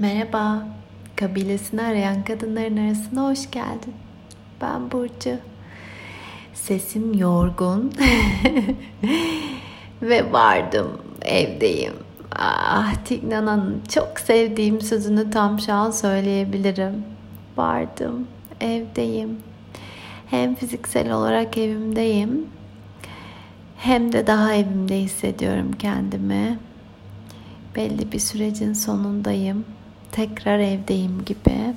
Merhaba, kabilesini arayan kadınların arasına hoş geldin. Ben Burcu. Sesim yorgun ve vardım, evdeyim. Ah, Tignan'ın çok sevdiğim sözünü tam şu an söyleyebilirim. Vardım, evdeyim. Hem fiziksel olarak evimdeyim, hem de daha evimde hissediyorum kendimi. Belli bir sürecin sonundayım tekrar evdeyim gibi.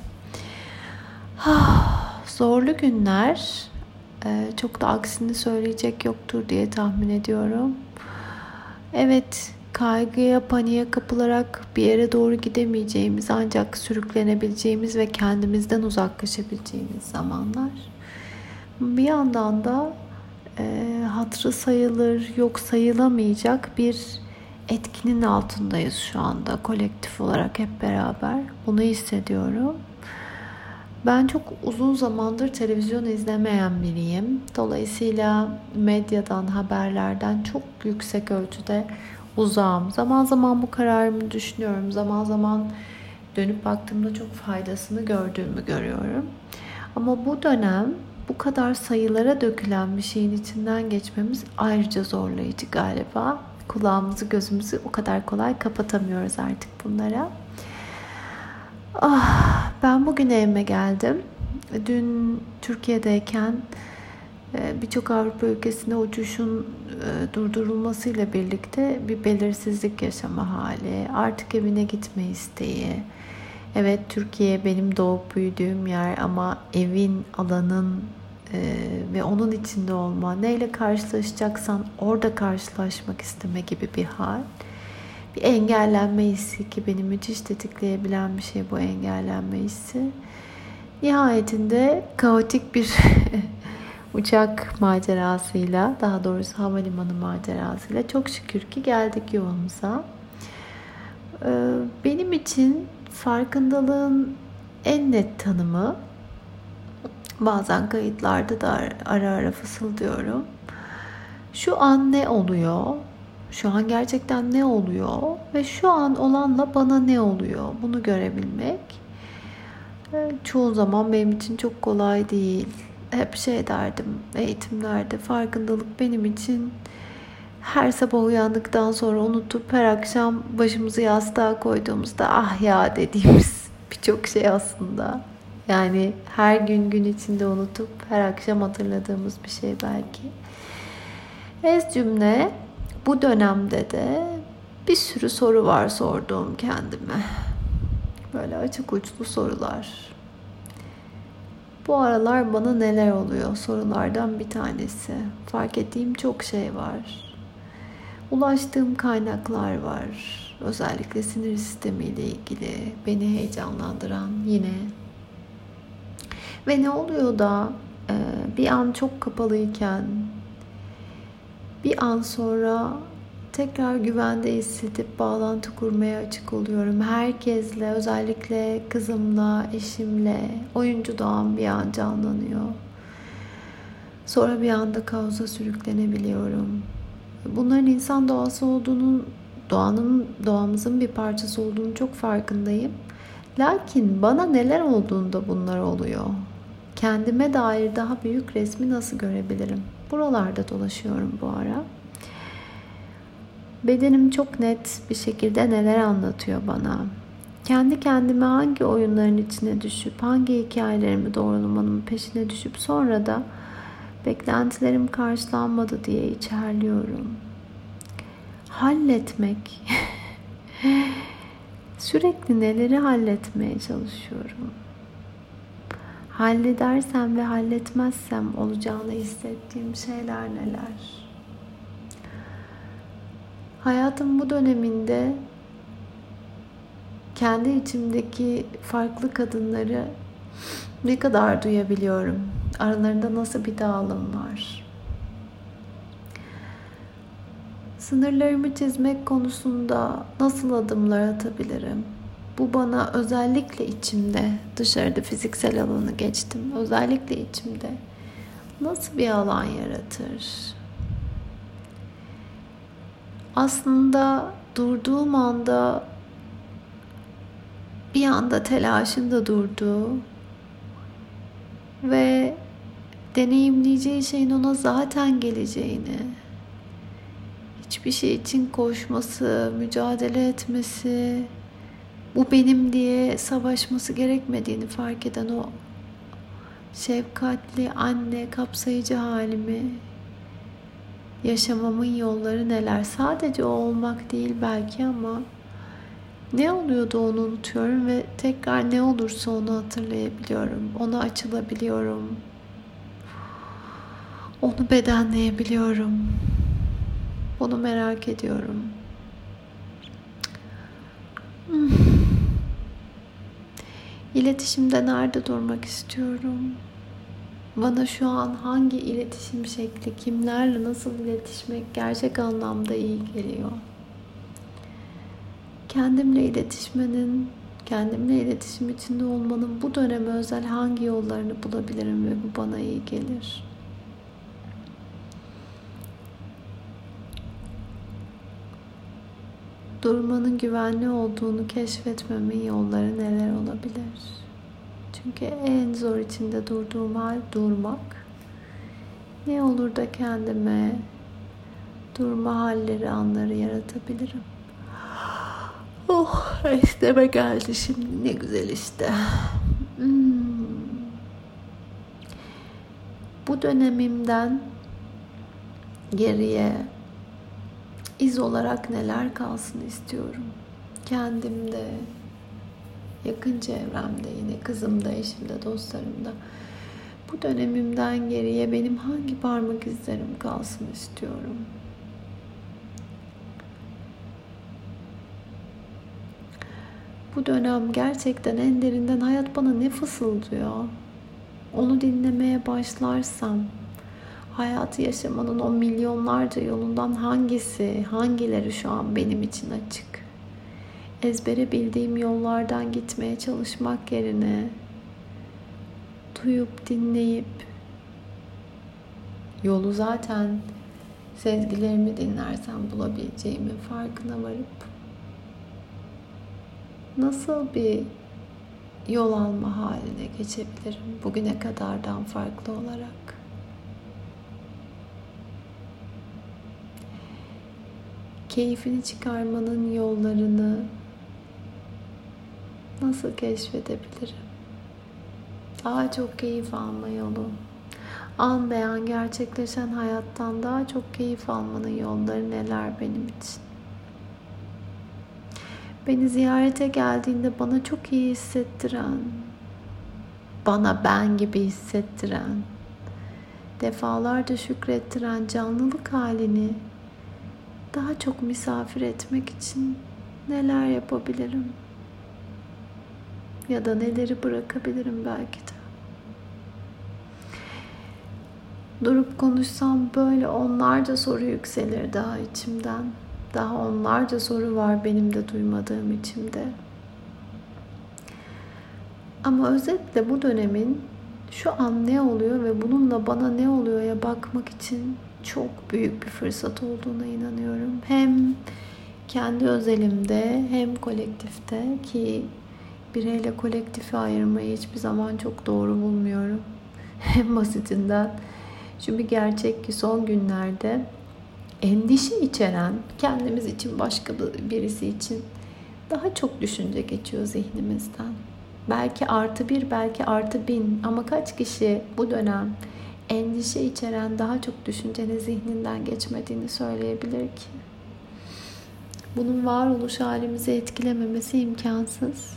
Ah, zorlu günler. Ee, çok da aksini söyleyecek yoktur diye tahmin ediyorum. Evet, kaygıya, paniğe kapılarak bir yere doğru gidemeyeceğimiz ancak sürüklenebileceğimiz ve kendimizden uzaklaşabileceğimiz zamanlar. Bir yandan da e, hatırı sayılır, yok sayılamayacak bir etkinin altındayız şu anda kolektif olarak hep beraber. Bunu hissediyorum. Ben çok uzun zamandır televizyon izlemeyen biriyim. Dolayısıyla medyadan, haberlerden çok yüksek ölçüde uzağım. Zaman zaman bu kararımı düşünüyorum. Zaman zaman dönüp baktığımda çok faydasını gördüğümü görüyorum. Ama bu dönem bu kadar sayılara dökülen bir şeyin içinden geçmemiz ayrıca zorlayıcı galiba kulağımızı gözümüzü o kadar kolay kapatamıyoruz artık bunlara. Ah, ben bugün evime geldim. Dün Türkiye'deyken e, birçok Avrupa ülkesine uçuşun e, durdurulmasıyla birlikte bir belirsizlik yaşama hali, artık evine gitme isteği. Evet Türkiye benim doğup büyüdüğüm yer ama evin, alanın ee, ve onun içinde olma, neyle karşılaşacaksan orada karşılaşmak isteme gibi bir hal. Bir engellenme hissi ki beni müthiş tetikleyebilen bir şey bu engellenme hissi. Nihayetinde kaotik bir uçak macerasıyla, daha doğrusu havalimanı macerasıyla çok şükür ki geldik yuvamıza. Ee, benim için farkındalığın en net tanımı Bazen kayıtlarda da ara ara fısıldıyorum. Şu an ne oluyor? Şu an gerçekten ne oluyor? Ve şu an olanla bana ne oluyor? Bunu görebilmek e, çoğu zaman benim için çok kolay değil. Hep şey derdim eğitimlerde farkındalık benim için her sabah uyandıktan sonra unutup her akşam başımızı yastığa koyduğumuzda ah ya dediğimiz birçok şey aslında. Yani her gün gün içinde unutup her akşam hatırladığımız bir şey belki. Ez cümle bu dönemde de bir sürü soru var sorduğum kendime. Böyle açık uçlu sorular. Bu aralar bana neler oluyor sorulardan bir tanesi. Fark ettiğim çok şey var. Ulaştığım kaynaklar var. Özellikle sinir sistemiyle ilgili beni heyecanlandıran yine ve ne oluyor da e, bir an çok kapalıyken bir an sonra tekrar güvende hissedip bağlantı kurmaya açık oluyorum. Herkesle, özellikle kızımla, eşimle, oyuncu doğan bir an canlanıyor. Sonra bir anda kaosa sürüklenebiliyorum. Bunların insan doğası olduğunun, doğanın, doğamızın bir parçası olduğunu çok farkındayım. Lakin bana neler olduğunda bunlar oluyor kendime dair daha büyük resmi nasıl görebilirim? Buralarda dolaşıyorum bu ara. Bedenim çok net bir şekilde neler anlatıyor bana. Kendi kendime hangi oyunların içine düşüp hangi hikayelerimi doğrulamanın peşine düşüp sonra da beklentilerim karşılanmadı diye içerliyorum. Halletmek. Sürekli neleri halletmeye çalışıyorum halledersem ve halletmezsem olacağını hissettiğim şeyler neler? Hayatım bu döneminde kendi içimdeki farklı kadınları ne kadar duyabiliyorum? Aralarında nasıl bir dağılım var? Sınırlarımı çizmek konusunda nasıl adımlar atabilirim? Bu bana özellikle içimde, dışarıda fiziksel alanı geçtim. Özellikle içimde nasıl bir alan yaratır? Aslında durduğum anda bir anda telaşında durdu ve deneyimleyeceği şeyin ona zaten geleceğini, hiçbir şey için koşması, mücadele etmesi, bu benim diye savaşması gerekmediğini fark eden o şefkatli anne kapsayıcı halimi yaşamamın yolları neler? Sadece o olmak değil belki ama ne oluyordu onu unutuyorum ve tekrar ne olursa onu hatırlayabiliyorum. Ona açılabiliyorum. Onu bedenleyebiliyorum. Onu merak ediyorum. Hmm. İletişimde nerede durmak istiyorum? Bana şu an hangi iletişim şekli, kimlerle nasıl iletişmek gerçek anlamda iyi geliyor? Kendimle iletişmenin, kendimle iletişim içinde olmanın bu döneme özel hangi yollarını bulabilirim ve bu bana iyi gelir? Durmanın güvenli olduğunu keşfetmemin yolları neler olabilir? Çünkü en zor içinde durduğum hal durmak. Ne olur da kendime durma halleri, anları yaratabilirim. Oh, isteme geldi şimdi. Ne güzel işte. Hmm. Bu dönemimden geriye iz olarak neler kalsın istiyorum. Kendimde, yakın çevremde, yine kızımda, eşimde, dostlarımda. Bu dönemimden geriye benim hangi parmak izlerim kalsın istiyorum. Bu dönem gerçekten en derinden hayat bana ne fısıldıyor? Onu dinlemeye başlarsam hayatı yaşamanın o milyonlarca yolundan hangisi, hangileri şu an benim için açık? Ezbere bildiğim yollardan gitmeye çalışmak yerine duyup dinleyip yolu zaten sezgilerimi dinlersem bulabileceğimin farkına varıp nasıl bir yol alma haline geçebilirim bugüne kadardan farklı olarak? Keyfini çıkarmanın yollarını nasıl keşfedebilirim? Daha çok keyif alma yolu. An beyan gerçekleşen hayattan daha çok keyif almanın yolları neler benim için? Beni ziyarete geldiğinde bana çok iyi hissettiren, bana ben gibi hissettiren, defalarca şükrettiren canlılık halini daha çok misafir etmek için neler yapabilirim? Ya da neleri bırakabilirim belki de. Durup konuşsam böyle onlarca soru yükselir daha içimden. Daha onlarca soru var benim de duymadığım içimde. Ama özetle bu dönemin şu an ne oluyor ve bununla bana ne oluyor ya bakmak için çok büyük bir fırsat olduğuna inanıyorum. Hem kendi özelimde hem kolektifte ki bireyle kolektifi ayırmayı hiçbir zaman çok doğru bulmuyorum. Hem basitinden. Çünkü gerçek ki son günlerde endişe içeren kendimiz için başka birisi için daha çok düşünce geçiyor zihnimizden. Belki artı bir, belki artı bin ama kaç kişi bu dönem endişe içeren daha çok düşüncenin zihninden geçmediğini söyleyebilir ki. Bunun varoluş halimizi etkilememesi imkansız.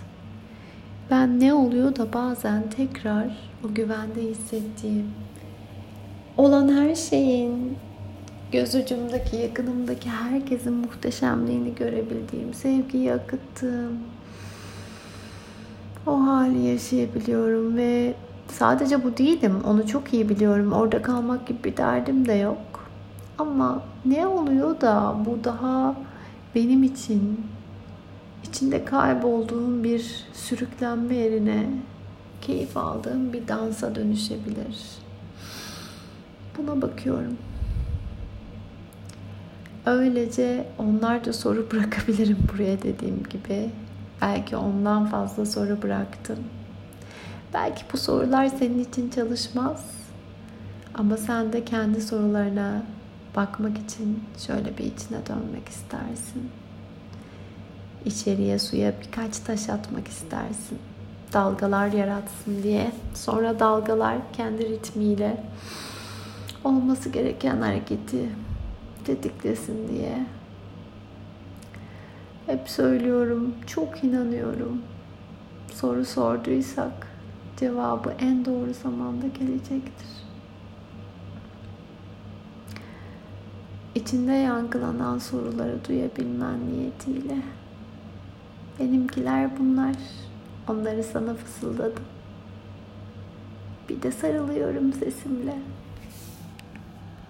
Ben ne oluyor da bazen tekrar o güvende hissettiğim, olan her şeyin göz yakınımdaki herkesin muhteşemliğini görebildiğim, sevgiyi akıttığım o hali yaşayabiliyorum ve Sadece bu değilim. Onu çok iyi biliyorum. Orada kalmak gibi bir derdim de yok. Ama ne oluyor da bu daha benim için içinde kaybolduğum bir sürüklenme yerine keyif aldığım bir dansa dönüşebilir. Buna bakıyorum. Öylece onlarca soru bırakabilirim buraya dediğim gibi. Belki ondan fazla soru bıraktın. Belki bu sorular senin için çalışmaz. Ama sen de kendi sorularına bakmak için şöyle bir içine dönmek istersin. İçeriye suya birkaç taş atmak istersin. Dalgalar yaratsın diye. Sonra dalgalar kendi ritmiyle olması gereken hareketi tetiklesin diye. Hep söylüyorum, çok inanıyorum. Soru sorduysak cevabı en doğru zamanda gelecektir. İçinde yankılanan soruları duyabilmen niyetiyle. Benimkiler bunlar. Onları sana fısıldadım. Bir de sarılıyorum sesimle.